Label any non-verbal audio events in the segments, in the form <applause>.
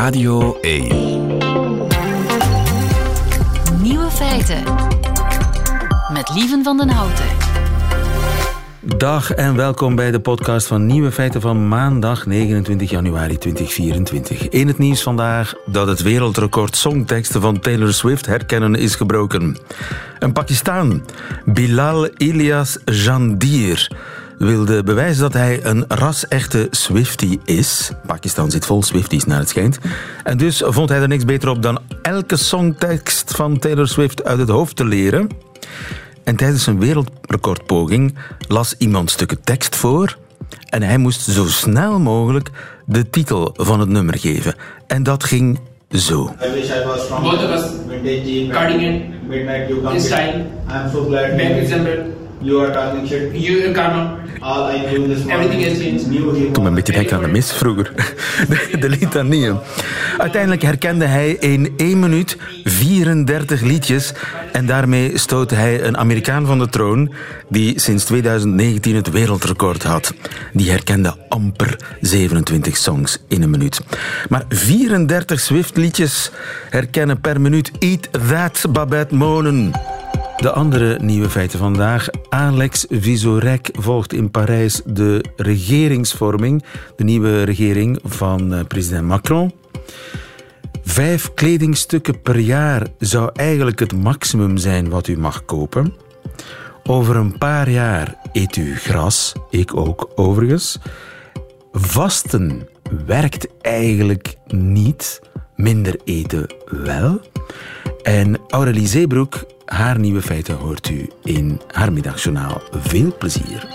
Radio 1. Nieuwe feiten. Met Lieven van den Houten. Dag en welkom bij de podcast van Nieuwe Feiten van maandag 29 januari 2024. In het nieuws vandaag dat het wereldrecord songteksten van Taylor Swift herkennen is gebroken. Een Pakistan, Bilal Ilyas Jandir, wilde bewijzen dat hij een ras-echte Swiftie is. Pakistan zit vol Swifties naar het schijnt. En dus vond hij er niks beter op dan elke songtekst van Taylor Swift uit het hoofd te leren. En tijdens een wereldrecordpoging las iemand stukken tekst voor en hij moest zo snel mogelijk de titel van het nummer geven. En dat ging zo. I wish I was from Both of us. vintage jean, Cardigan. midnight you come. This style. I'm so glad Back example. You are talking shit. You, Karma. All I knew this Everything has changed. Toen een beetje denken aan de mis vroeger. <laughs> De, de litanieën. Uiteindelijk herkende hij in 1 minuut 34 liedjes. En daarmee stootte hij een Amerikaan van de troon. die sinds 2019 het wereldrecord had. Die herkende amper 27 songs in een minuut. Maar 34 Swift-liedjes herkennen per minuut. Eat that, Babette Monen. De andere nieuwe feiten vandaag. Alex Visorek volgt in Parijs de regeringsvorming, de nieuwe regering van eh, president Macron. Vijf kledingstukken per jaar zou eigenlijk het maximum zijn wat u mag kopen. Over een paar jaar eet u gras, ik ook overigens. Vasten werkt eigenlijk niet, minder eten wel. En Aurélie Zeebroek, haar nieuwe feiten hoort u in haar middagjournaal. Veel plezier.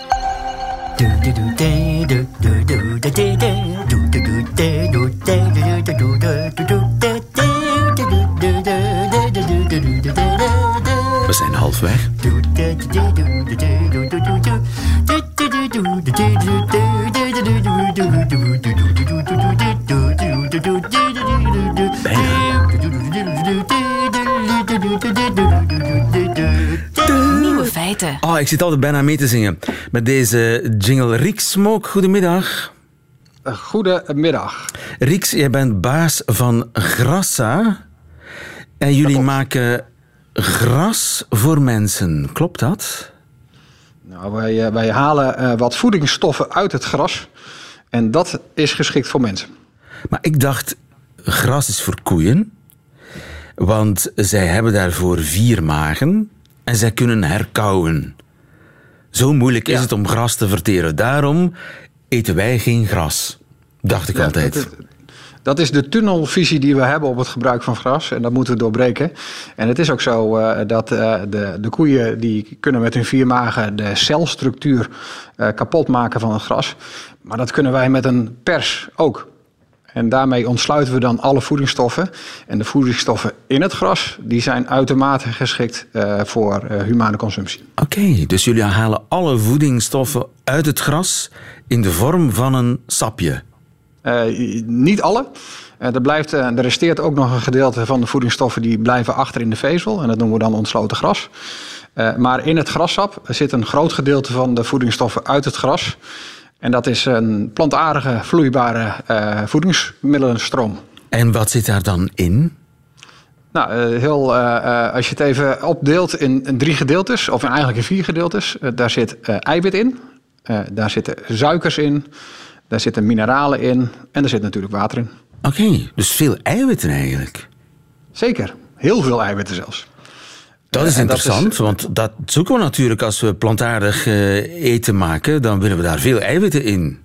We zijn halfweg. Feiten. Oh, ik zit altijd bijna mee te zingen met deze jingle. Rieks Smook, goedemiddag. Goedemiddag. Rieks, jij bent baas van Grassa. En jullie maken gras voor mensen. Klopt dat? Nou, wij, eh, wij halen eh, wat voedingsstoffen uit het gras. En dat is geschikt voor mensen. Maar ik dacht, gras is voor koeien. Want zij hebben daarvoor vier magen en zij kunnen herkauwen. Zo moeilijk is het om gras te verteren. Daarom eten wij geen gras. Dacht ik Ja, altijd. Dat, is- dat is de tunnelvisie die we hebben op het gebruik van gras. En dat moeten we doorbreken. En het is ook zo eh, dat eh, de, de koeien die kunnen met hun vier magen de celstructuur eh, kapot maken van het gras. Maar dat kunnen wij met een pers ook. En daarmee ontsluiten we dan alle voedingsstoffen. En de voedingsstoffen in het gras die zijn uitermate geschikt eh, voor eh, humane consumptie. Oké, dus jullie halen alle voedingsstoffen uit het gras in de vorm van een sapje. Eh, niet alle. Er, blijft, eh, er resteert ook nog een gedeelte van de voedingsstoffen die blijven achter in de vezel. En dat noemen we dan ontsloten gras. Maar in het grassap zit een groot gedeelte van de voedingsstoffen uit het gras. En dat is een plantaardige, vloeibare eh, voedingsmiddelenstroom. En wat zit daar dan in? Nou, eh, heel, eh, als je het even opdeelt in, in drie gedeeltes, of eigenlijk in vier gedeeltes, daar zit eiwit in, daar zitten suikers in, daar zitten mineralen in en er zit natuurlijk water in. Oké, dus veel eiwitten eigenlijk. Zeker, heel veel eiwitten zelfs. Dat is Eh, en dat is- interessant, want dat zoeken we natuurlijk als we plantaardig eh, eten maken. Dan willen we daar veel eiwitten in.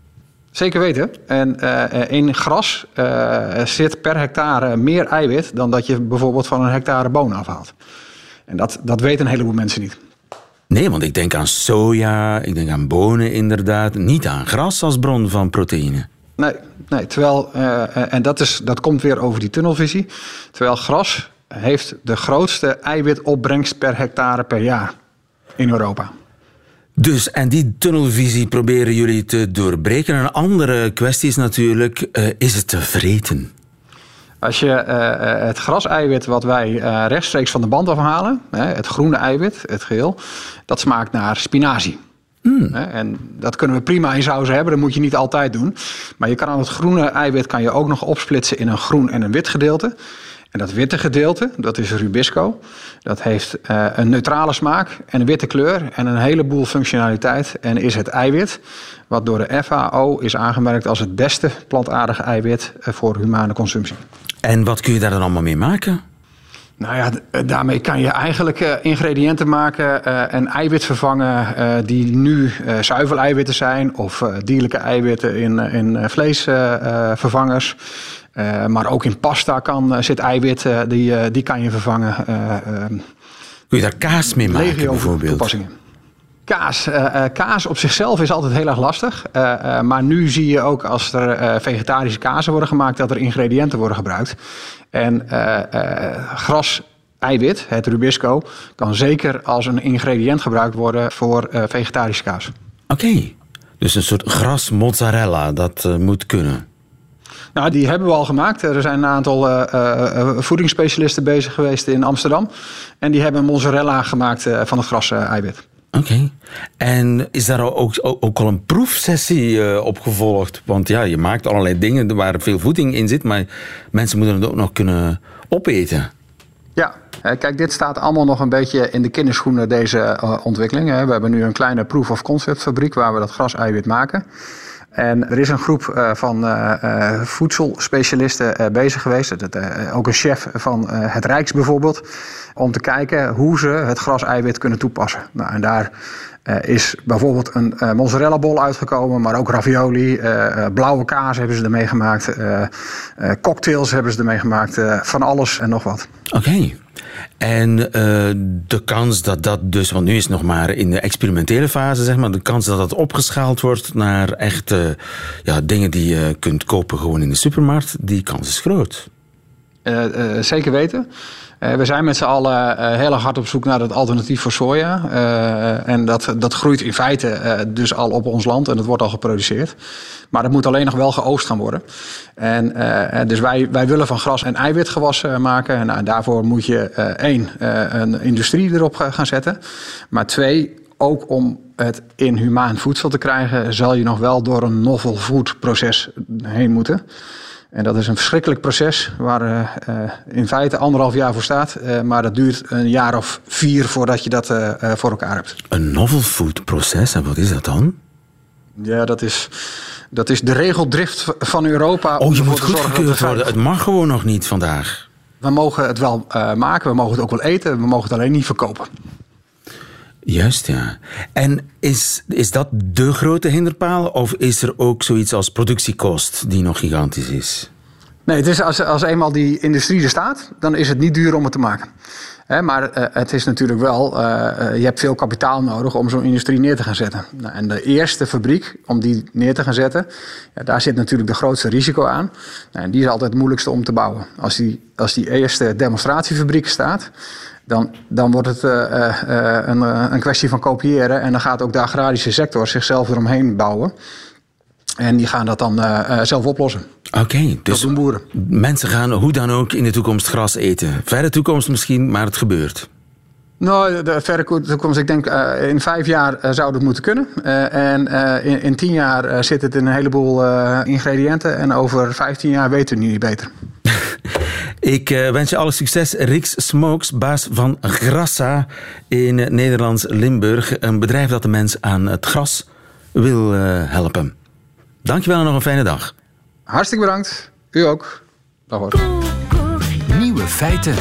Zeker weten. En eh, in gras eh, zit per hectare meer eiwit dan dat je bijvoorbeeld van een hectare bonen afhaalt. En dat, dat weten een heleboel mensen niet. Nee, want ik denk aan soja, ik denk aan bonen inderdaad. Niet aan gras als bron van proteïne. Nee, nee terwijl, eh, eh, en dat, is, dat komt weer over die tunnelvisie. Terwijl gras heeft de grootste eiwitopbrengst per hectare per jaar in Europa. Dus, en die tunnelvisie proberen jullie te doorbreken. Een andere kwestie is natuurlijk, eh, is het te vreten? Als je eh, het graseiwit wat wij rechtstreeks van de band afhalen, hè, het groene eiwit, het geheel, dat smaakt naar spinazie. Hè, En dat kunnen we prima in sauzen hebben, dat moet je niet altijd doen. Maar je kan aan het groene eiwit kan je ook nog opsplitsen in een groen en een wit gedeelte. En dat witte gedeelte, dat is Rubisco. Dat heeft eh, een neutrale smaak en een witte kleur en een heleboel functionaliteit. En is het eiwit, wat door de FAO is aangemerkt als het beste plantaardige eiwit eh, voor humane consumptie. En wat kun je daar dan allemaal mee maken? Nou ja, eh, daarmee kan je eigenlijk eh, ingrediënten maken eh, en eiwit vervangen die nu zuiveleiwitten zijn of dierlijke eiwitten in, in vleesvervangers. Maar ook in pasta kan, zit eiwit, die, die kan je vervangen. Kun je daar kaas mee maken legio bijvoorbeeld? toepassingen. Kaas, eh, eh, kaas op zichzelf is altijd heel erg lastig. Eh, maar nu zie je ook als er vegetarische kazen worden gemaakt, dat er ingrediënten worden gebruikt. En gras, eiwit, het rubisco, kan zeker als een ingrediënt gebruikt worden voor vegetarische kaas. Oké, dus een soort gras mozzarella, dat moet kunnen. Nou, die hebben we al gemaakt. Er zijn een aantal voedingsspecialisten bezig geweest in Amsterdam. En die hebben mozzarella gemaakt van het gras eiwit. Oké. En is daar ook, ook, al een proefsessie eh, op gevolgd? Want ja, je maakt allerlei dingen waar veel voeding in zit, maar mensen moeten het ook nog kunnen opeten. Ja, eh, kijk, dit staat allemaal nog een beetje in de kinderschoenen, deze eh, ontwikkeling. We hebben nu een kleine proof of concept fabriek waar we dat graseiwit maken. En er is een groep eh, van eh, eh, voedselspecialisten bezig geweest, ook een chef van het Rijks bijvoorbeeld, om te kijken hoe ze het graseiwit kunnen toepassen. Nou, en daar is bijvoorbeeld een mozzarella bol uitgekomen, maar ook ravioli, blauwe kaas hebben ze ermee gemaakt, cocktails hebben ze ermee gemaakt, van alles en nog wat. Oké. En eh, de kans dat dat dus, want nu is het nog maar in de experimentele fase, zeg maar, de kans dat dat opgeschaald wordt naar echte ja, dingen die je kunt kopen gewoon in de supermarkt, die kans is groot. Eh, eh, zeker weten. Eh, we zijn met z'n allen eh, heel hard op zoek naar het alternatief voor soja. Eh, en dat, dat groeit in feite dus al op ons land en het wordt al geproduceerd. Maar dat moet alleen nog wel geoogst gaan worden. En, dus wij, wij willen van gras en eiwitgewassen maken. En nou, daarvoor moet je één, een industrie erop ga- gaan zetten. Maar twee, ook om het in humaan voedsel te krijgen, zal je nog wel door een novel food proces heen moeten. En dat is een verschrikkelijk proces waar eh, eh, in feite anderhalf jaar voor staat. Eh, maar dat duurt een jaar of vier voordat je dat voor elkaar hebt. Een novel food proces, en wat is dat dan? Ja, dat is, dat is de regeldrift van Europa. Oh, je moet zorgen goedgekeurd worden. Het mag gewoon nog niet vandaag. We mogen het wel maken, we mogen het ook wel eten, we mogen het alleen niet verkopen. Juist, ja. En is, is dat de grote hinderpaal? Of is er ook zoiets als productiekost die nog gigantisch is? Nee, het is als, als eenmaal die industrie er staat, dan is het niet duur om het te maken. Maar eh, het is natuurlijk wel, eh, eh, je hebt veel kapitaal nodig om zo'n industrie neer te gaan zetten. Nou, en de eerste fabriek om die neer te gaan zetten, ja, daar zit natuurlijk de grootste risico aan. Nou, en die is altijd het moeilijkste om te bouwen. Als die, als die eerste demonstratiefabriek staat, dan, dan wordt het eh, eh, eh, een, een kwestie van kopiëren. En dan gaat ook de agrarische sector zichzelf eromheen bouwen. En die gaan dat dan zelf oplossen. Oké, dus doen boeren. mensen gaan hoe dan ook in de toekomst gras eten. Verre toekomst misschien, maar het gebeurt. Nou, de verre ko- toekomst, ik denk in vijf jaar zou dat moeten kunnen. En in, in tien jaar zit het in een heleboel ingrediënten. En over vijftien jaar weten we het niet beter. <laughs> Ik eh, wens je alle succes. Rix Smokes, baas van Grassa in Nederlands Limburg. Een bedrijf dat de mens aan het gras wil eh, helpen. Dankjewel en nog een fijne dag. Hartstikke bedankt. U ook. Dag hoor. Nieuwe feiten.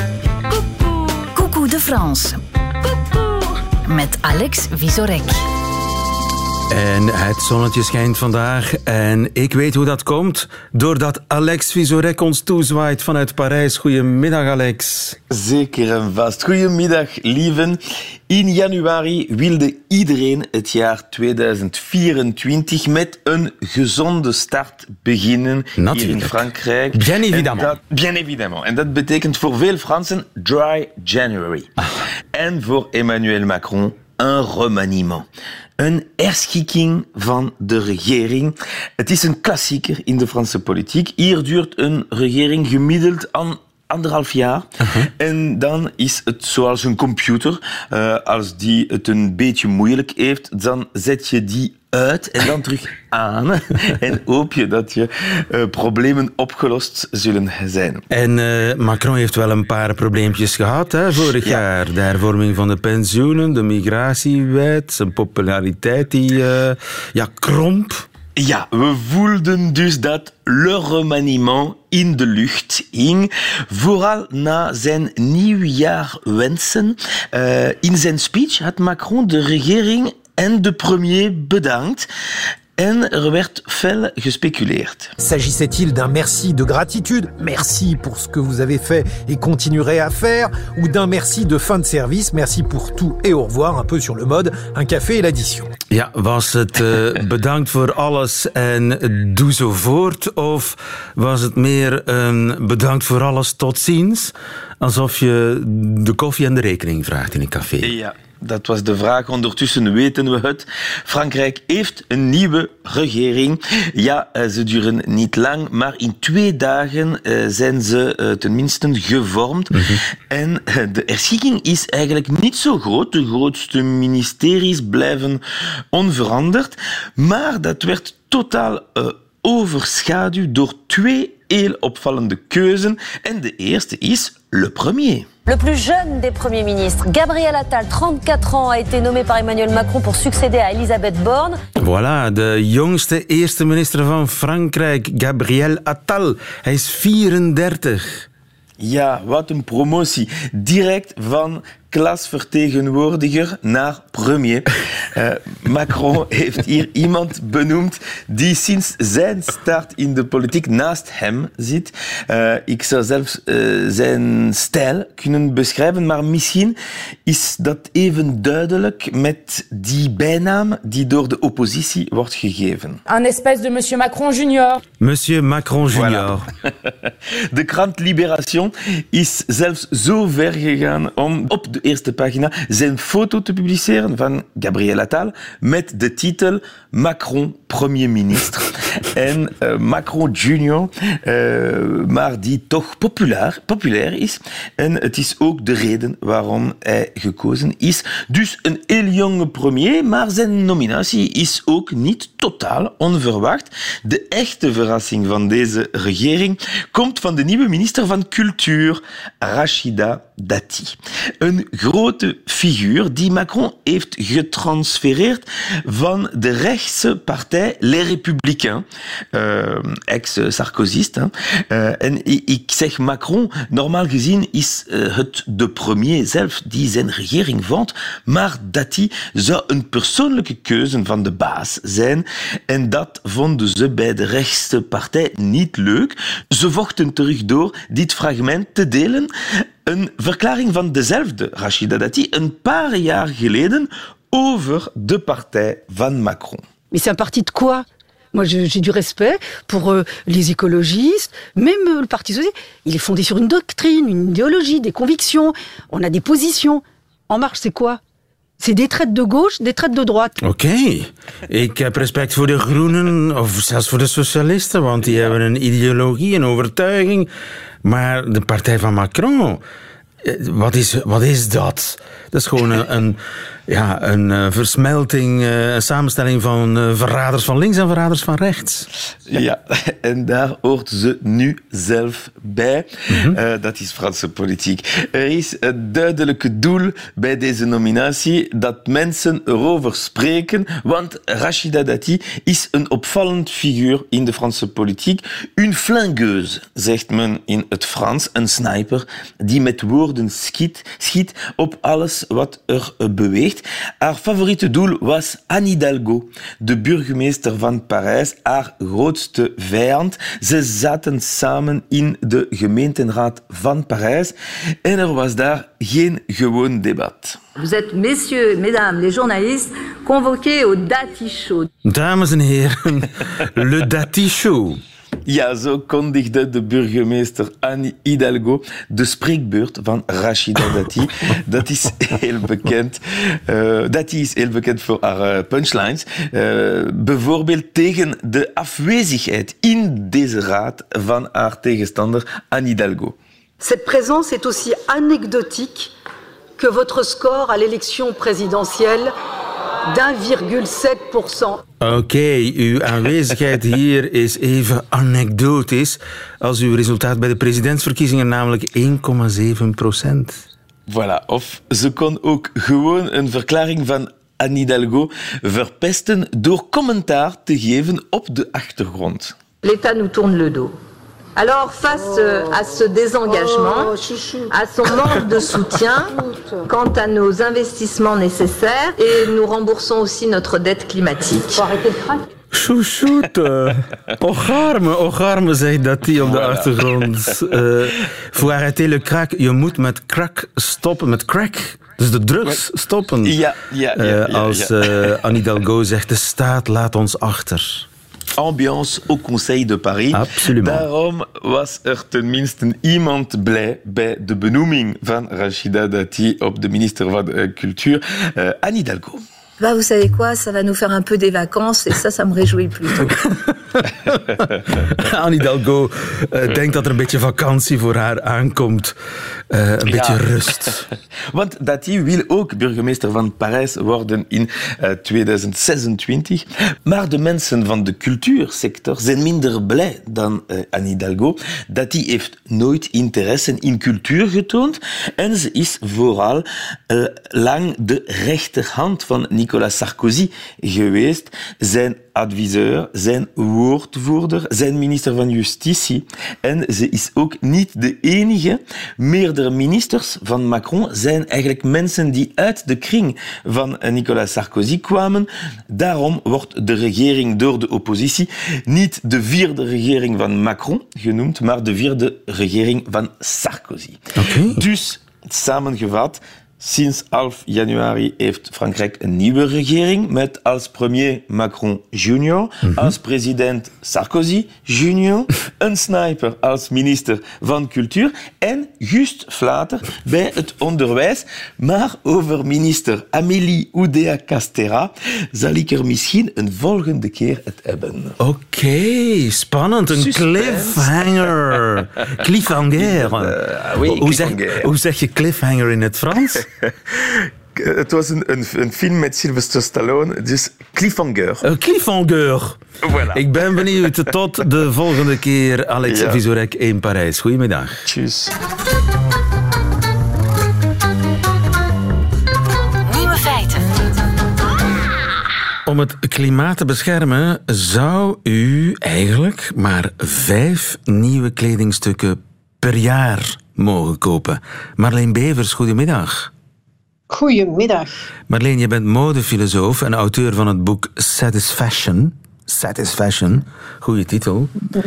Coucou de France. Met Alex Visorek. En het zonnetje schijnt vandaag en ik weet hoe dat komt. Doordat Alex Visorek ons toezwaait vanuit Parijs. Goedemiddag Alex. Zeker en vast. Goedemiddag, lieven. In januari wilde iedereen het jaar 2024 met een gezonde start beginnen hier in Natuurlijk. Frankrijk. Bien En évidemment. dat- bien évidemment. En dat betekent voor veel Fransen dry January. En voor Emmanuel Macron een remaniement. Een herschikking van de regering. Het is een klassieker in de Franse politiek. Hier duurt een regering gemiddeld aan anderhalf jaar. En dan is het zoals een computer. Eh, als die het een beetje moeilijk heeft, dan zet je die uit en dan terug <laughs> aan. <laughs> en hoop je dat je eh, problemen opgelost zullen zijn. En eh, Macron heeft wel een paar probleempjes gehad hè, vorig Ja. jaar. De hervorming van de pensioenen, de migratiewet, zijn populariteit die ja, kromp. Ja, we voelden dus dat le remaniement in de lucht hing. Vooral na zijn nieuwjaarwensen. Eh, in zijn speech had Macron de regering en de premier bedankt. En er werd fel gespeculeerd. S'agissait-il d'un merci de gratitude, merci pour ce que vous avez fait et continuerez à faire, ou d'un merci de fin de service, merci pour tout et au revoir, un peu sur le mode un café et l'addition? Ja, was het eh, <laughs> bedankt voor alles en doe zo voort? Of was het meer een bedankt voor alles, tot ziens? Alsof je de koffie en de rekening vraagt in een café? Ja, dat was de vraag. Ondertussen weten we het. Frankrijk heeft een nieuwe regering. Ja, eh, ze duren niet lang, maar in twee dagen eh, zijn ze eh, tenminste gevormd. En eh, de herschikking is eigenlijk niet zo groot. De grootste ministeries blijven onveranderd. Maar dat werd totaal eh, overschaduwd door twee heel opvallende keuzen. En de eerste is le premier. Le plus jeune des premiers ministres, Gabriel Attal, 34 ans, a été nommé par Emmanuel Macron pour succéder à Elisabeth Borne. Voilà, de jongste eerste minister van Frankrijk, Gabriel Attal. Hij is 34. Ja, wat een promotie. Direct van klasvertegenwoordiger naar premier. <laughs> Eh, Macron heeft hier iemand benoemd die sinds zijn start in de politiek naast hem zit. Eh, ik zou zelfs eh, zijn stijl kunnen beschrijven, maar misschien is dat even duidelijk met die bijnaam die door de oppositie wordt gegeven. Un espèce de Monsieur Macron Junior. Monsieur Macron junior. <laughs> De krant Libération is zelfs zo ver gegaan om op de eerste pagina zijn foto te publiceren van Gabriel Attal met de titel Macron premier ministre <laughs> en eh, Macron junior, eh, maar die toch populair, populair is. En het is ook de reden waarom hij gekozen is. Dus een heel jonge premier, maar zijn nominatie is ook niet totaal onverwacht. De echte verrassing van deze regering komt van de nieuwe minister van Cultuur, Rachida Dati. Een grote figuur die Macron heeft getransfereerd van de rechtse partij Les Républicains, eh, ex-Sarkozyst. hè. Eh, en ik zeg Macron, normaal gezien is eh, het de premier zelf die zijn regering vormt, maar Dati zou een persoonlijke keuze van de baas zijn. En dat vonden ze bij de rechtse partij niet leuk. Ze vochten terug door dit fragment te delen. Een verklaring van dezelfde Rachida Dati een paar jaar geleden over de partij van Macron. Mais c'est un parti de quoi? Moi, j'ai du respect pour euh, les écologistes, même euh, le Parti socialiste. Il est fondé sur une doctrine, une idéologie, des convictions. On a des positions. En marche, c'est quoi? C'est des traites de gauche, des traites de droite. Oké, ik heb respect voor de groenen, of zelfs voor de socialisten, want die hebben een ideologie, een overtuiging. Maar de partij van Macron, eh, wat is, wat is dat? Dat is ja, een eh, versmelting, eh, een samenstelling van eh, verraders van links en verraders van rechts. Ja, <laughs> en daar hoort ze nu zelf bij. Eh, dat is Franse politiek. Er is een duidelijke doel bij deze nominatie dat mensen erover spreken, want Rachida Dati is een opvallend figuur in de Franse politiek. Une flingueuse, zegt men in het Frans. Een sniper die met woorden schiet, schiet op alles wat er eh, Haar favoriete doel was Anne Hidalgo, de burgemeester van Parijs, haar grootste vijand. Ze zaten samen in de gemeenteraad van Parijs en er was daar geen gewoon debat. Vous êtes, messieurs, mesdames, les journalistes, convoqués au Dati Show. Dames en heren, <laughs> Le Dati Show. Ja, zo kondigde de burgemeester Anne Hidalgo de spreekbeurt van Rachida Dati. <laughs> Dat is heel bekend. Eh, Dati is heel bekend voor haar eh, punchlines. Eh, bijvoorbeeld tegen de afwezigheid in deze raad van haar tegenstander Anne Hidalgo. Cette présence est aussi anecdotique que votre score à l'élection présidentielle d'1,7%. Oké, uw aanwezigheid hier is even anekdotisch als uw resultaat bij de presidentsverkiezingen, namelijk 1,7 procent. Voilà, of ze kon ook gewoon een verklaring van Anne Hidalgo verpesten door commentaar te geven op de achtergrond. L'État nous tourne le dos. Alors, face euh, à ce désengagement, à son manque de soutien quant à nos investissements nécessaires, et nous remboursons aussi notre dette climatique. Chouchoute. <laughs> Ocharme, ocharme, zegt dat die op de achtergrond. <laughs> Uh, voor arrêter le crack, je moet met crack stoppen, met crack. Dus de drugs stoppen. Ja, ja, ja. Ja, als ja. uh, Anne Hidalgo zegt, de staat laat ons achter. Ambiance au Conseil de Paris. Absoluut. Daarom was er tenminste iemand blij bij de benoeming van Rachida Dati op de minister van de Cultuur, uh, Anne Hidalgo. Bah, vous savez quoi, ça va nous faire un peu des vacances et ça, ça me réjouit plutôt. <laughs> Anne Hidalgo uh, denkt dat er een beetje vakantie voor haar aankomt. Uh, een ja. beetje rust. <laughs> Want Dati wil ook burgemeester van Parijs worden in uh, 2026. Maar de mensen van de cultuursector zijn minder blij dan Anne Hidalgo. Dati heeft nooit interesse in cultuur getoond. En ze is vooral lang de rechterhand van Nicolas Sarkozy geweest. Zijn adviseur, zijn woordvoerder, zijn minister van Justitie. En ze is ook niet de enige. Meerdere ministers van Macron zijn eigenlijk mensen die uit de kring van Nicolas Sarkozy kwamen. Daarom wordt de regering door de oppositie niet de vierde regering van Macron genoemd, maar de vierde regering van Sarkozy. Okay. Dus, samengevat, Sinds half januari heeft Frankrijk een nieuwe regering met als premier Macron junior, mm-hmm. als president Sarkozy junior, <laughs> een sniper als minister van cultuur en Just Vlater bij het onderwijs. Maar over minister Amélie Oudéa-Castera zal ik er misschien een volgende keer het hebben. Oké, okay, spannend. Een Suspense. cliffhanger. <laughs> cliffhanger. Uh, oui, hoe, zeg, cliffhanger. hoe zeg je cliffhanger in het Frans? <laughs> Het was een, een, een, film met Sylvester Stallone, dus Cliffhanger. Een cliffhanger. Voilà. Ik ben benieuwd. Tot <laughs> de volgende keer, Alex Ja. Visorek in Parijs. Goedemiddag. Tjus. Nieuwe feiten. Om het klimaat te beschermen zou u eigenlijk maar vijf nieuwe kledingstukken per jaar mogen kopen. Marleen Bevers, goedemiddag. Goedemiddag. Marleen, je bent modefilosoof en auteur van het boek Satisfaction. Satisfaction, goede titel. Uh,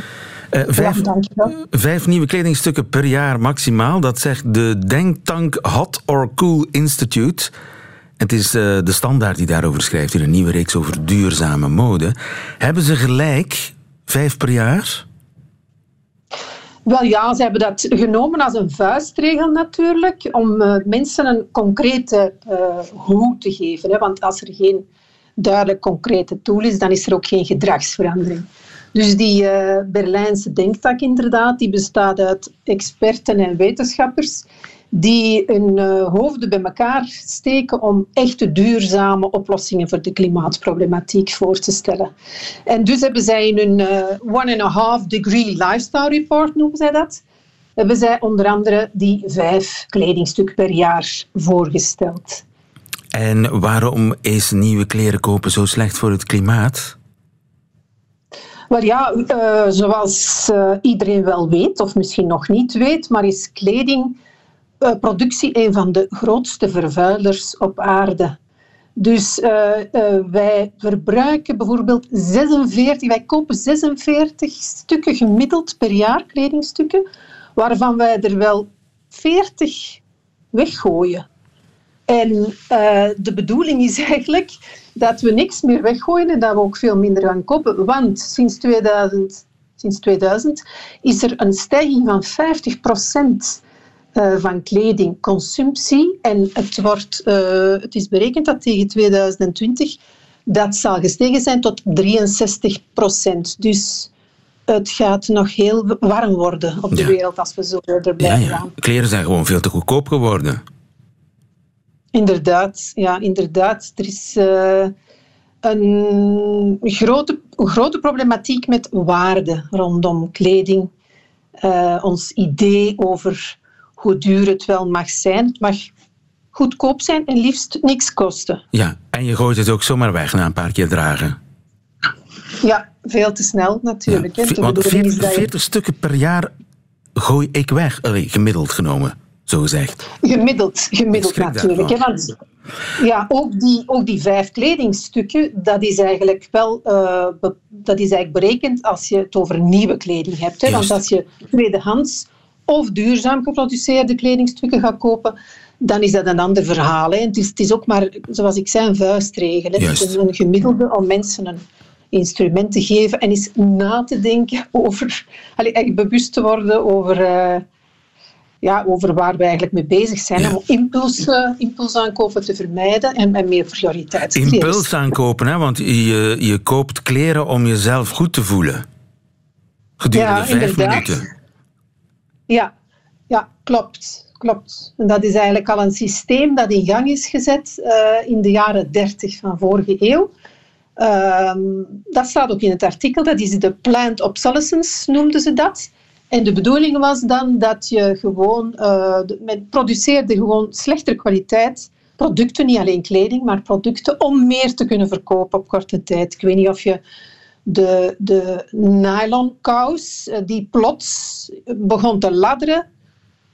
vijf, ja, dankjewel. vijf nieuwe kledingstukken per jaar maximaal. Dat zegt de denktank Hot or Cool Institute. Het is uh, de standaard die daarover schrijft in een nieuwe reeks over duurzame mode. Hebben ze gelijk? Vijf per jaar? Wel ja, ze hebben dat genomen als een vuistregel natuurlijk, om uh, mensen een concrete uh, hoe te geven. Hè? Want als er geen duidelijk concrete tool is, dan is er ook geen gedragsverandering. Dus die uh, Berlijnse denktak inderdaad, die bestaat uit experten en wetenschappers die hun uh, hoofden bij elkaar steken om echte duurzame oplossingen voor de klimaatproblematiek voor te stellen. En dus hebben zij in hun uh, one and a half degree lifestyle report, noemen zij dat, hebben zij onder andere die vijf kledingstukken per jaar voorgesteld. En waarom is nieuwe kleren kopen zo slecht voor het klimaat? Wel ja, uh, zoals iedereen wel weet, of misschien nog niet weet, maar is kleding productie een van de grootste vervuilers op aarde. Dus uh, uh, wij verbruiken bijvoorbeeld 46, wij kopen 46 stukken gemiddeld per jaar, kledingstukken, waarvan wij er wel 40 weggooien. En de bedoeling is eigenlijk dat we niks meer weggooien en dat we ook veel minder gaan kopen. Want sinds 2000, sinds 2000 is er een stijging van 50 procent uh, van kledingconsumptie. En het, wordt, uh, het is berekend dat tegen 2020 dat zal gestegen zijn tot 63 procent. Dus het gaat nog heel warm worden op de Ja. wereld als we zo verder Ja, blijven ja. gaan. Kleren zijn gewoon veel te goedkoop geworden. Inderdaad, ja, inderdaad. Er is eh, een, grote, grote problematiek met waarde rondom kleding. Eh, ons idee over hoe duur het wel mag zijn. Het mag goedkoop zijn en liefst niks kosten. Ja, en je gooit het ook zomaar weg na een paar keer dragen. Ja, veel te snel natuurlijk. Want bedoeling is 40, dat je- 40 stukken per jaar gooi ik weg. Allee, gemiddeld genomen, zo gezegd. Gemiddeld, gemiddeld natuurlijk. Hè, want ja, ook die, ook die vijf kledingstukken, dat is eigenlijk wel eh, be- dat is eigenlijk berekend als je het over nieuwe kleding hebt. Hè. Want als je tweedehands of duurzaam geproduceerde kledingstukken gaat kopen, dan is dat een ander verhaal. Hè. Het, is, het is ook maar, zoals ik zei, een vuistregel. Hè. Het is een, gemiddelde om mensen een instrument te geven en eens na te denken <laughs> over, allee, echt bewust te worden over... eh, ja, over waar we eigenlijk mee bezig zijn. Om impuls, eh, impulsaankopen te vermijden en, en meer prioriteit te geven. Impuls aankopen, hè? want je, je koopt kleren om jezelf goed te voelen. Gedurende Ja, vijf inderdaad. minuten. Ja, ja klopt, klopt. En dat is eigenlijk al een systeem dat in gang is gezet eh, in de jaren 30 van vorige eeuw. Ehm, dat staat ook in het artikel, dat is de plant obsolescence, noemden ze dat. En de bedoeling was dan dat je gewoon, de- men produceerde gewoon slechtere kwaliteit producten, niet alleen kleding, maar producten om meer te kunnen verkopen op korte tijd. Ik weet niet of je de, de nylon kous, eh, die plots begon te ladderen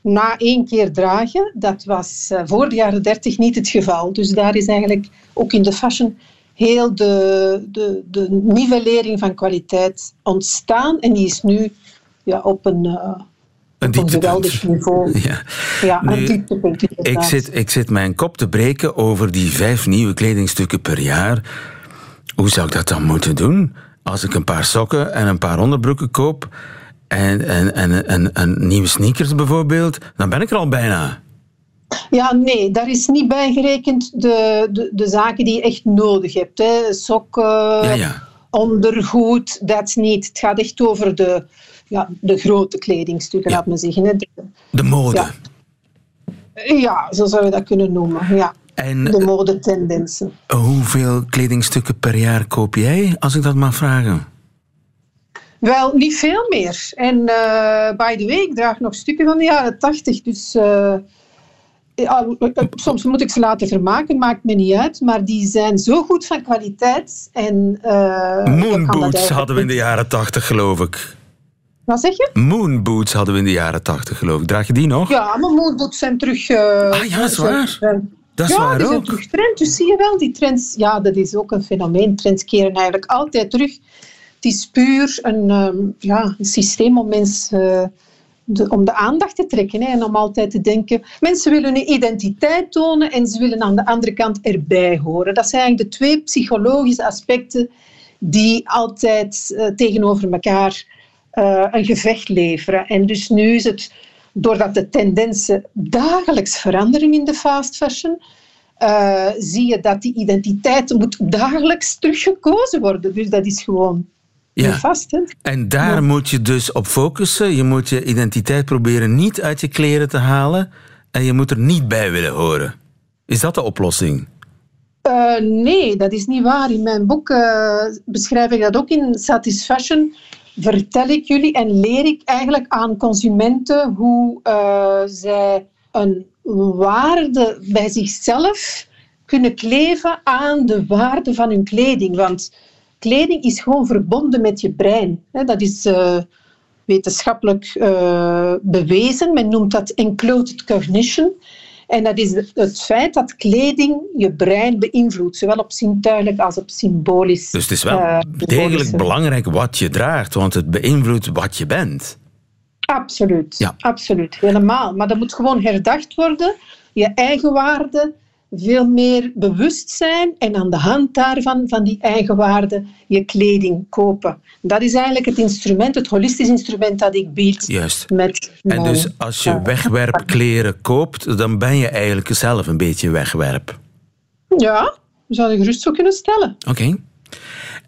na één keer dragen, dat was eh, voor de jaren 30 niet het geval. Dus daar is eigenlijk ook in de fashion heel de, de, de nivellering van kwaliteit ontstaan. En die is nu ja, op een, eh, Een dieptepunt. geweldig niveau. <laughs> Ja. Ja, Nu, een dieptepunt Ik zit, ik zit mijn kop te breken over die vijf nieuwe kledingstukken per jaar. Hoe zou ik dat dan moeten doen? Als ik een paar sokken en een paar onderbroeken koop en, en, en, en, en nieuwe sneakers bijvoorbeeld, dan ben ik er al bijna. Ja, nee, daar is niet bij gerekend de, de, de zaken die je echt nodig hebt. Hè. Sokken, Ja, ja. ondergoed, that's niet. Het gaat echt over de, ja, de grote kledingstukken, laat me zeggen. Hè. De- De mode. Ja. ja, zo zou je dat kunnen noemen. Ja. En De modetendensen. hoeveel kledingstukken per jaar koop jij, als ik dat mag vragen? Wel, niet veel meer. En eh, by the way, ik draag nog stukken van de jaren tachtig, dus... eh, ja, eh, soms moet ik ze laten vermaken, maakt me niet uit. Maar die zijn zo goed van kwaliteit. En, eh, dat Moonboots hadden we in de jaren tachtig, geloof ik. Wat zeg je? Moonboots hadden we in de jaren tachtig, geloof ik. Draag je die nog? Ja, maar moonboots zijn terug... ah, ja, dat is waar. Dat is ja, waar ook. terug trend. Dus zie je wel, die trends... Ja, dat is ook een fenomeen. Trends keren eigenlijk altijd terug. Het is puur een, ehm, ja, een systeem om mensen... eh, de, om de aandacht te trekken hè, en om altijd te denken... Mensen willen hun identiteit tonen en ze willen aan de andere kant erbij horen. Dat zijn eigenlijk de twee psychologische aspecten die altijd eh, tegenover elkaar eh, een gevecht leveren. En dus nu is het, doordat de tendensen dagelijks veranderen in de fast fashion, eh, zie je dat die identiteit moet dagelijks teruggekozen worden. Dus dat is gewoon Ja. vast. Hè? En daar moet je dus op focussen. Je moet je identiteit proberen niet uit je kleren te halen. En je moet er niet bij willen horen. Is dat de oplossing? Eh, nee, dat is niet waar. In mijn boek eh, beschrijf ik dat ook in Satisfaction. Vertel ik jullie en leer ik eigenlijk aan consumenten hoe eh, zij een waarde bij zichzelf kunnen kleven aan de waarde van hun kleding. Want kleding is gewoon verbonden met je brein. Dat is eh, wetenschappelijk eh, bewezen. Men noemt dat enclosed cognition. En dat is het feit dat kleding je brein beïnvloedt, zowel op zintuigelijk als op symbolisch. Dus het is wel eh, degelijk belangrijk wat je draagt, want het beïnvloedt wat je bent. Absoluut, Ja. absoluut, helemaal. Maar dat moet gewoon herdacht worden. Je eigen waarde veel meer bewust zijn en aan de hand daarvan, van die eigen waarde, je kleding kopen. Dat is eigenlijk het instrument, het holistisch instrument dat ik bied. Juist. Met En dus als je wegwerpkleren koopt, dan ben je eigenlijk zelf een beetje wegwerp. Ja, zou je gerust zo kunnen stellen. Oké.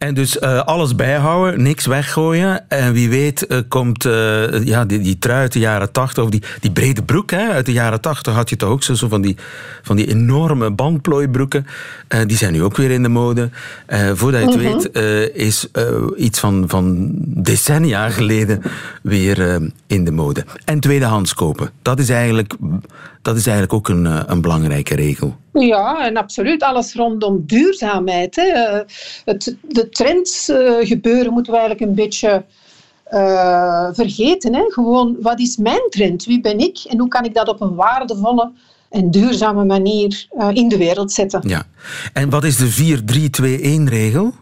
En dus eh, alles bijhouden, niks weggooien. En wie weet eh, komt eh, ja, die, die trui uit de jaren tachtig, of die, die brede broek hè, uit de jaren tachtig had je toch ook zo, zo van, die, van die enorme bandplooibroeken. Die zijn nu ook weer in de mode. Voordat je het Mhm. weet is iets van, van decennia geleden weer in de mode. En tweedehands kopen. Dat is eigenlijk, dat is eigenlijk ook een, eh, een belangrijke regel. Ja, en absoluut. Alles rondom duurzaamheid. Hè. Eh, Het, de trends eh, gebeuren moeten we eigenlijk een beetje vergeten. Hè. Gewoon, wat is mijn trend? Wie ben ik? En hoe kan ik dat op een waardevolle en duurzame manier in de wereld zetten? Ja. En wat is de 4-3-2-1-regel?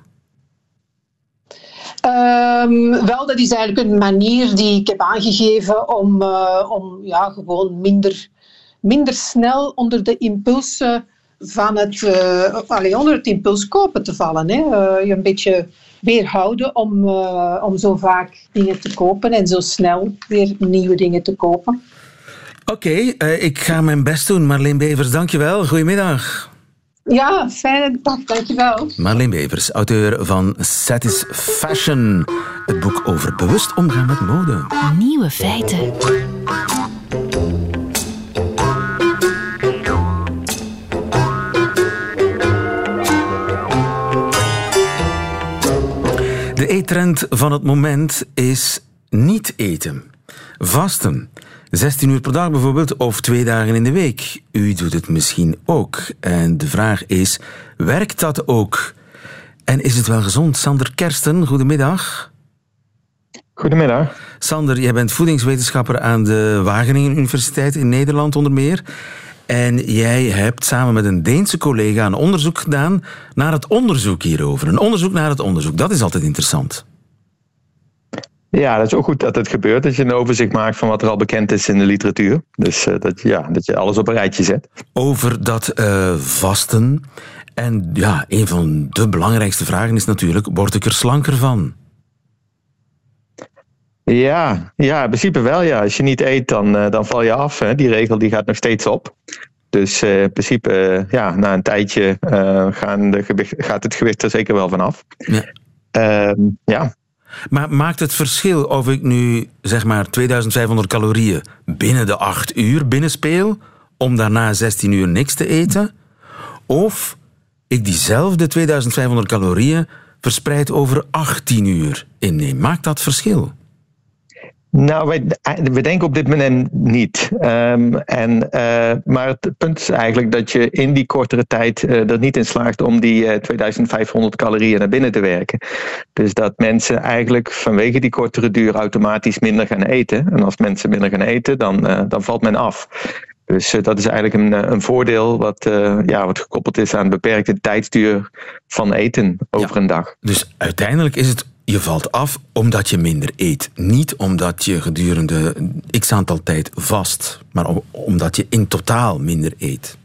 Ehm, wel, dat is eigenlijk een manier die ik heb aangegeven om, om ja, gewoon minder, minder snel onder de impulsen van het, eh, allee, onder het impuls kopen te vallen. Hè. Eh, je een beetje weerhouden om, eh, om zo vaak dingen te kopen en zo snel weer nieuwe dingen te kopen. Oké, eh, ik ga mijn best doen. Marleen Bevers, dankjewel. Goedemiddag. Ja, fijne dag, dankjewel. Marleen Bevers, auteur van Satisfaction. Het boek over bewust omgaan met mode. Nieuwe feiten. De eettrend van het moment is niet eten. Vasten. 16 uur per dag bijvoorbeeld, of twee dagen in de week. U doet het misschien ook. En de vraag is, werkt dat ook? En is het wel gezond? Sander Kersten, goedemiddag. Goedemiddag. Sander, jij bent voedingswetenschapper aan de Wageningen Universiteit in Nederland onder meer. En jij hebt samen met een Deense collega een onderzoek gedaan naar het onderzoek hierover. Een onderzoek naar het onderzoek, dat is altijd interessant. Ja, dat is ook goed dat het gebeurt. Dat je een overzicht maakt van wat er al bekend is in de literatuur. Dus eh, dat, ja, dat je alles op een rijtje zet. Over dat eh, vasten. En ja, een van de belangrijkste vragen is natuurlijk, word ik er slanker van? Ja, ja, in principe wel. Ja. Als je niet eet, dan, eh, dan val je af. Hè. Die regel die gaat nog steeds op. Dus eh, in principe, eh, ja, na een tijdje gaan de gewicht, gaat het gewicht er zeker wel vanaf. Ja. Ehm, ja. Maar maakt het verschil of ik nu zeg maar 2500 calorieën binnen de 8 uur binnenspeel, om daarna 16 uur niks te eten? Of ik diezelfde 2500 calorieën verspreid over 18 uur inneem? Maakt dat verschil? Nou, wij, we denken op dit moment niet. Ehm, en, eh, maar het punt is eigenlijk dat je in die kortere tijd eh, er niet in slaagt om die eh, 2500 calorieën naar binnen te werken. Dus dat mensen eigenlijk vanwege die kortere duur automatisch minder gaan eten. En als mensen minder gaan eten, dan, eh, dan valt men af. Dus eh, dat is eigenlijk een, eh, een voordeel wat, eh, ja, wat gekoppeld is aan beperkte tijdsduur van eten over een dag. Dus uiteindelijk is het, je valt af omdat je minder eet. Niet omdat je gedurende x aantal tijd vast, maar om- omdat je in totaal minder eet.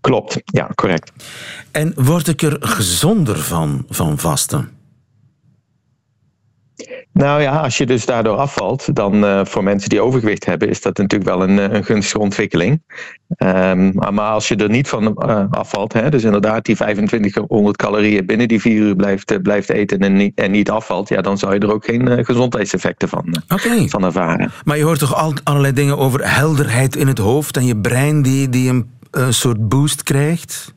Klopt, ja, correct. En word ik er gezonder van, van vasten? Nou ja, als je dus daardoor afvalt, dan uh, voor mensen die overgewicht hebben, is dat natuurlijk wel een, een gunstige ontwikkeling. Um, maar als je er niet van uh, afvalt, hè, dus inderdaad die 2500 calorieën binnen die vier uur blijft, blijft eten en niet, en niet afvalt, ja, dan zou je er ook geen gezondheidseffecten van, okay. van ervaren. Maar je hoort toch al, allerlei dingen over helderheid in het hoofd en je brein die, die een, een soort boost krijgt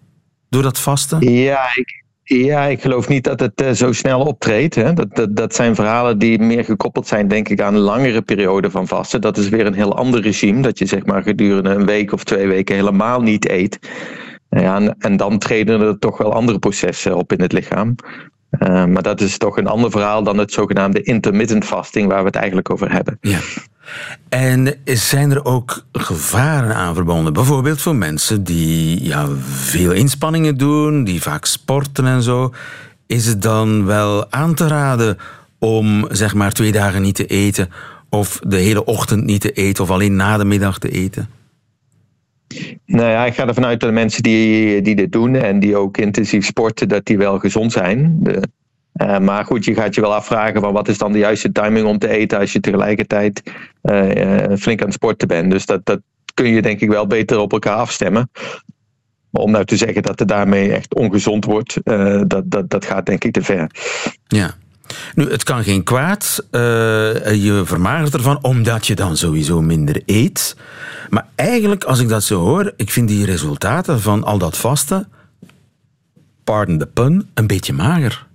door dat vasten? Ja, ik, ja, ik geloof niet dat het uh, zo snel optreedt. Hè. Dat, dat, dat zijn verhalen die meer gekoppeld zijn, denk ik, aan een langere periode van vasten. Dat is weer een heel ander regime, dat je zeg maar gedurende een week of twee weken helemaal niet eet. Ja, en, en dan treden er toch wel andere processen op in het lichaam. Uh, maar dat is toch een ander verhaal dan het zogenaamde intermittent fasting, waar we het eigenlijk over hebben. Ja. En zijn er ook gevaren aan verbonden? Bijvoorbeeld voor mensen die ja, veel inspanningen doen, die vaak sporten en zo. Is het dan wel aan te raden om zeg maar twee dagen niet te eten, of de hele ochtend niet te eten, of alleen na de middag te eten? Nou ja, ik ga ervan uit dat de mensen die, die dit doen en die ook intensief sporten, dat die wel gezond zijn. De, uh, maar goed, je gaat je wel afvragen van wat is dan de juiste timing om te eten als je tegelijkertijd uh, uh, flink aan het sporten bent. Dus dat, dat kun je denk ik wel beter op elkaar afstemmen. Om nou te zeggen dat het daarmee echt ongezond wordt, dat, dat, dat gaat denk ik te ver. Ja. Nu, het kan geen kwaad. Je vermagert ervan omdat je dan sowieso minder eet. Maar eigenlijk, als ik dat zo hoor, ik vind die resultaten van al dat vasten, pardon the pun, een beetje mager.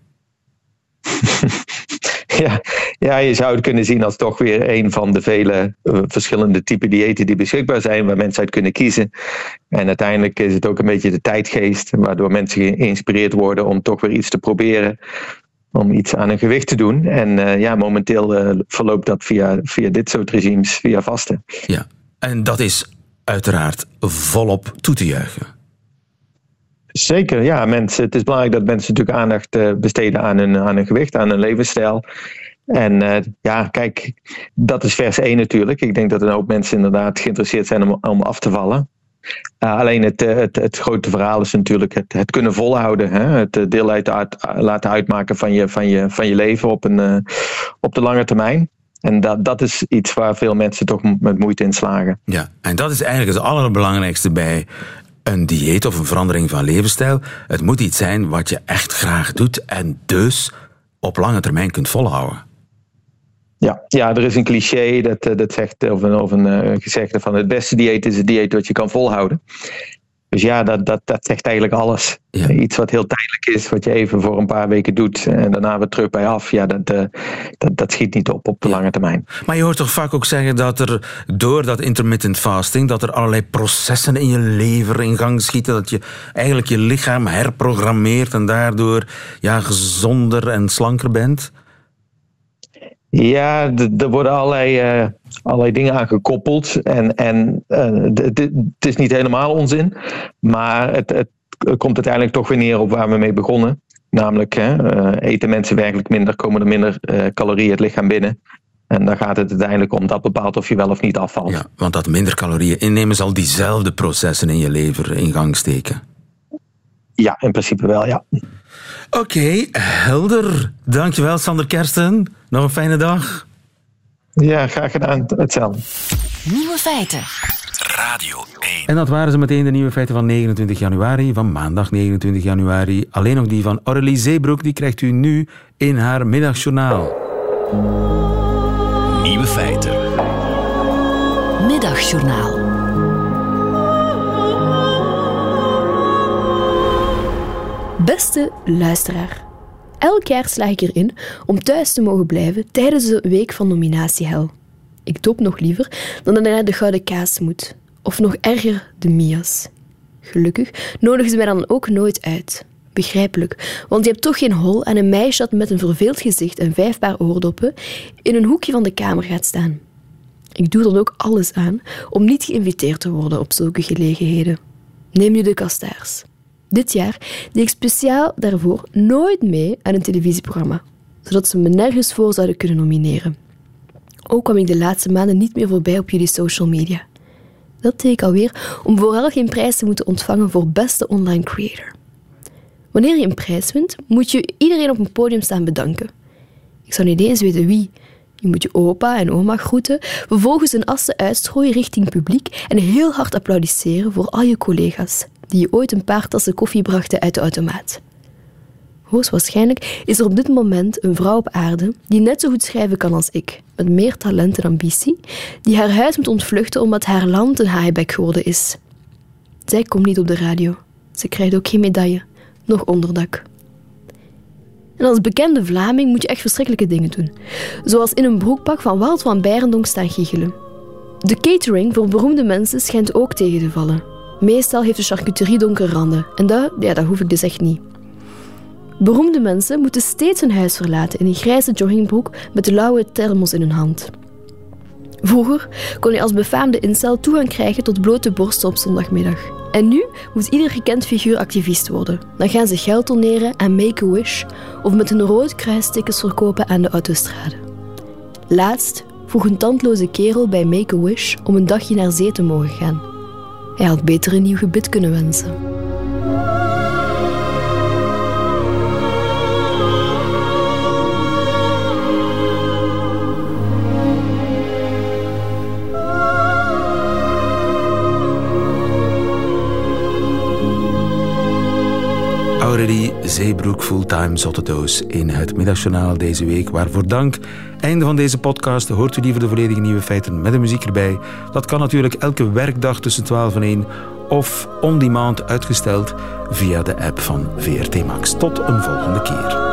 <laughs> ja, ja, je zou het kunnen zien als toch weer een van de vele uh, verschillende typen diëten die beschikbaar zijn, waar mensen uit kunnen kiezen. En uiteindelijk is het ook een beetje de tijdgeest, waardoor mensen geïnspireerd worden om toch weer iets te proberen om iets aan hun gewicht te doen. En uh, ja, momenteel uh, verloopt dat via, via dit soort regimes, via vasten. Ja, en dat is uiteraard volop toe te juichen. Zeker, ja. Mensen, het is belangrijk dat mensen natuurlijk aandacht uh, besteden aan hun, aan hun gewicht, aan hun levensstijl. En ja, kijk, dat is vers 1 natuurlijk. Ik denk dat een hoop mensen inderdaad geïnteresseerd zijn om, om af te vallen. Uh, alleen het, het, het, grote verhaal is natuurlijk het, het kunnen volhouden. Hè? Het deel uit, uit, laten uitmaken van je, van je, van je leven op, een, op de lange termijn. En dat, dat is iets waar veel mensen toch met moeite in slagen. Ja, en dat is eigenlijk het allerbelangrijkste bij een dieet of een verandering van levensstijl. Het moet iets zijn wat je echt graag doet en dus op lange termijn kunt volhouden. Ja, ja, er is een cliché dat, dat zegt, of een, of een uh, gezegde van het beste dieet is het dieet wat je kan volhouden. Dus ja, dat, dat, dat zegt eigenlijk alles. Ja. Iets wat heel tijdelijk is, wat je even voor een paar weken doet en daarna weer terug bij af. Ja, dat, uh, dat, dat schiet niet op op de lange termijn. Maar je hoort toch vaak ook zeggen dat er door dat intermittent fasting, dat er allerlei processen in je lever in gang schieten. Dat je eigenlijk je lichaam herprogrammeert en daardoor ja, gezonder en slanker bent. Ja, er worden allerlei, uh, allerlei dingen aan gekoppeld. En, en uh, het is niet helemaal onzin. Maar het, het, komt uiteindelijk toch weer neer op waar we mee begonnen. Namelijk, hè, uh, eten mensen werkelijk minder, komen er minder calorieën het lichaam binnen. En dan gaat het uiteindelijk om dat bepaalt of je wel of niet afvalt. Ja, want dat minder calorieën innemen zal diezelfde processen in je lever in gang steken. Ja, in principe wel, ja. Oké, okay, helder. Dankjewel, Sander Kersten. Nog een fijne dag. Ja, graag gedaan. Hetzelfde. Nieuwe feiten. Radio 1. En dat waren ze meteen de nieuwe feiten van 29 januari, van maandag 29 januari. Alleen nog die van Aurélie Zeebroek, die krijgt u nu in haar middagjournaal. Nieuwe feiten. Middagjournaal. Beste luisteraar, elk jaar sla ik erin om thuis te mogen blijven tijdens de week van nominatiehel. Ik doop nog liever dan dat ik naar de Gouden Kaas moet. Of nog erger, de Mias. Gelukkig nodigen ze mij dan ook nooit uit. Begrijpelijk, want je hebt toch geen hol aan een meisje dat met een verveeld gezicht en vijf paar oordoppen in een hoekje van de kamer gaat staan. Ik doe dan ook alles aan om niet geïnviteerd te worden op zulke gelegenheden. Neem nu de kastaars. Dit jaar deed ik speciaal daarvoor nooit mee aan een televisieprogramma, zodat ze me nergens voor zouden kunnen nomineren. Ook kwam ik de laatste maanden niet meer voorbij op jullie social media. Dat deed ik alweer om vooral geen prijs te moeten ontvangen voor beste online creator. Wanneer je een prijs wint, moet je iedereen op een podium staan bedanken. Ik zou niet eens weten wie. Je moet je opa en oma groeten, vervolgens een assen uitstrooien richting publiek en heel hard applaudisseren voor al je collega's die ooit een paar tassen koffie brachten uit de automaat. Hoogstwaarschijnlijk is er op dit moment een vrouw op aarde die net zo goed schrijven kan als ik, met meer talent en ambitie, die haar huis moet ontvluchten omdat haar land een haaibek geworden is. Zij komt niet op de radio. Ze krijgt ook geen medaille, nog onderdak. En als bekende Vlaming moet je echt verschrikkelijke dingen doen. Zoals in een broekpak van Wout van Beirendonk staan giechelen. De catering voor beroemde mensen schijnt ook tegen te vallen. Meestal heeft de charcuterie donkere randen. En dat, ja, dat hoef ik dus echt niet. Beroemde mensen moeten steeds hun huis verlaten in een grijze joggingbroek met de lauwe thermos in hun hand. Vroeger kon je als befaamde incel toegang krijgen tot blote borsten op zondagmiddag. En nu moet ieder gekend figuur activist worden. Dan gaan ze geld doneren aan Make-A-Wish of met een rood kruis tickets verkopen aan de autostrade. Laatst vroeg een tandloze kerel bij Make-A-Wish om een dagje naar zee te mogen gaan. Hij had beter een nieuw gebit kunnen wensen. Zeebroek fulltime zottedoos in het middagjournaal deze week. Waarvoor dank. Einde van deze podcast. Hoort u liever de volledige nieuwe feiten met de muziek erbij? Dat kan natuurlijk elke werkdag tussen 12 en 1 of on demand uitgesteld via de app van VRT Max. Tot een volgende keer.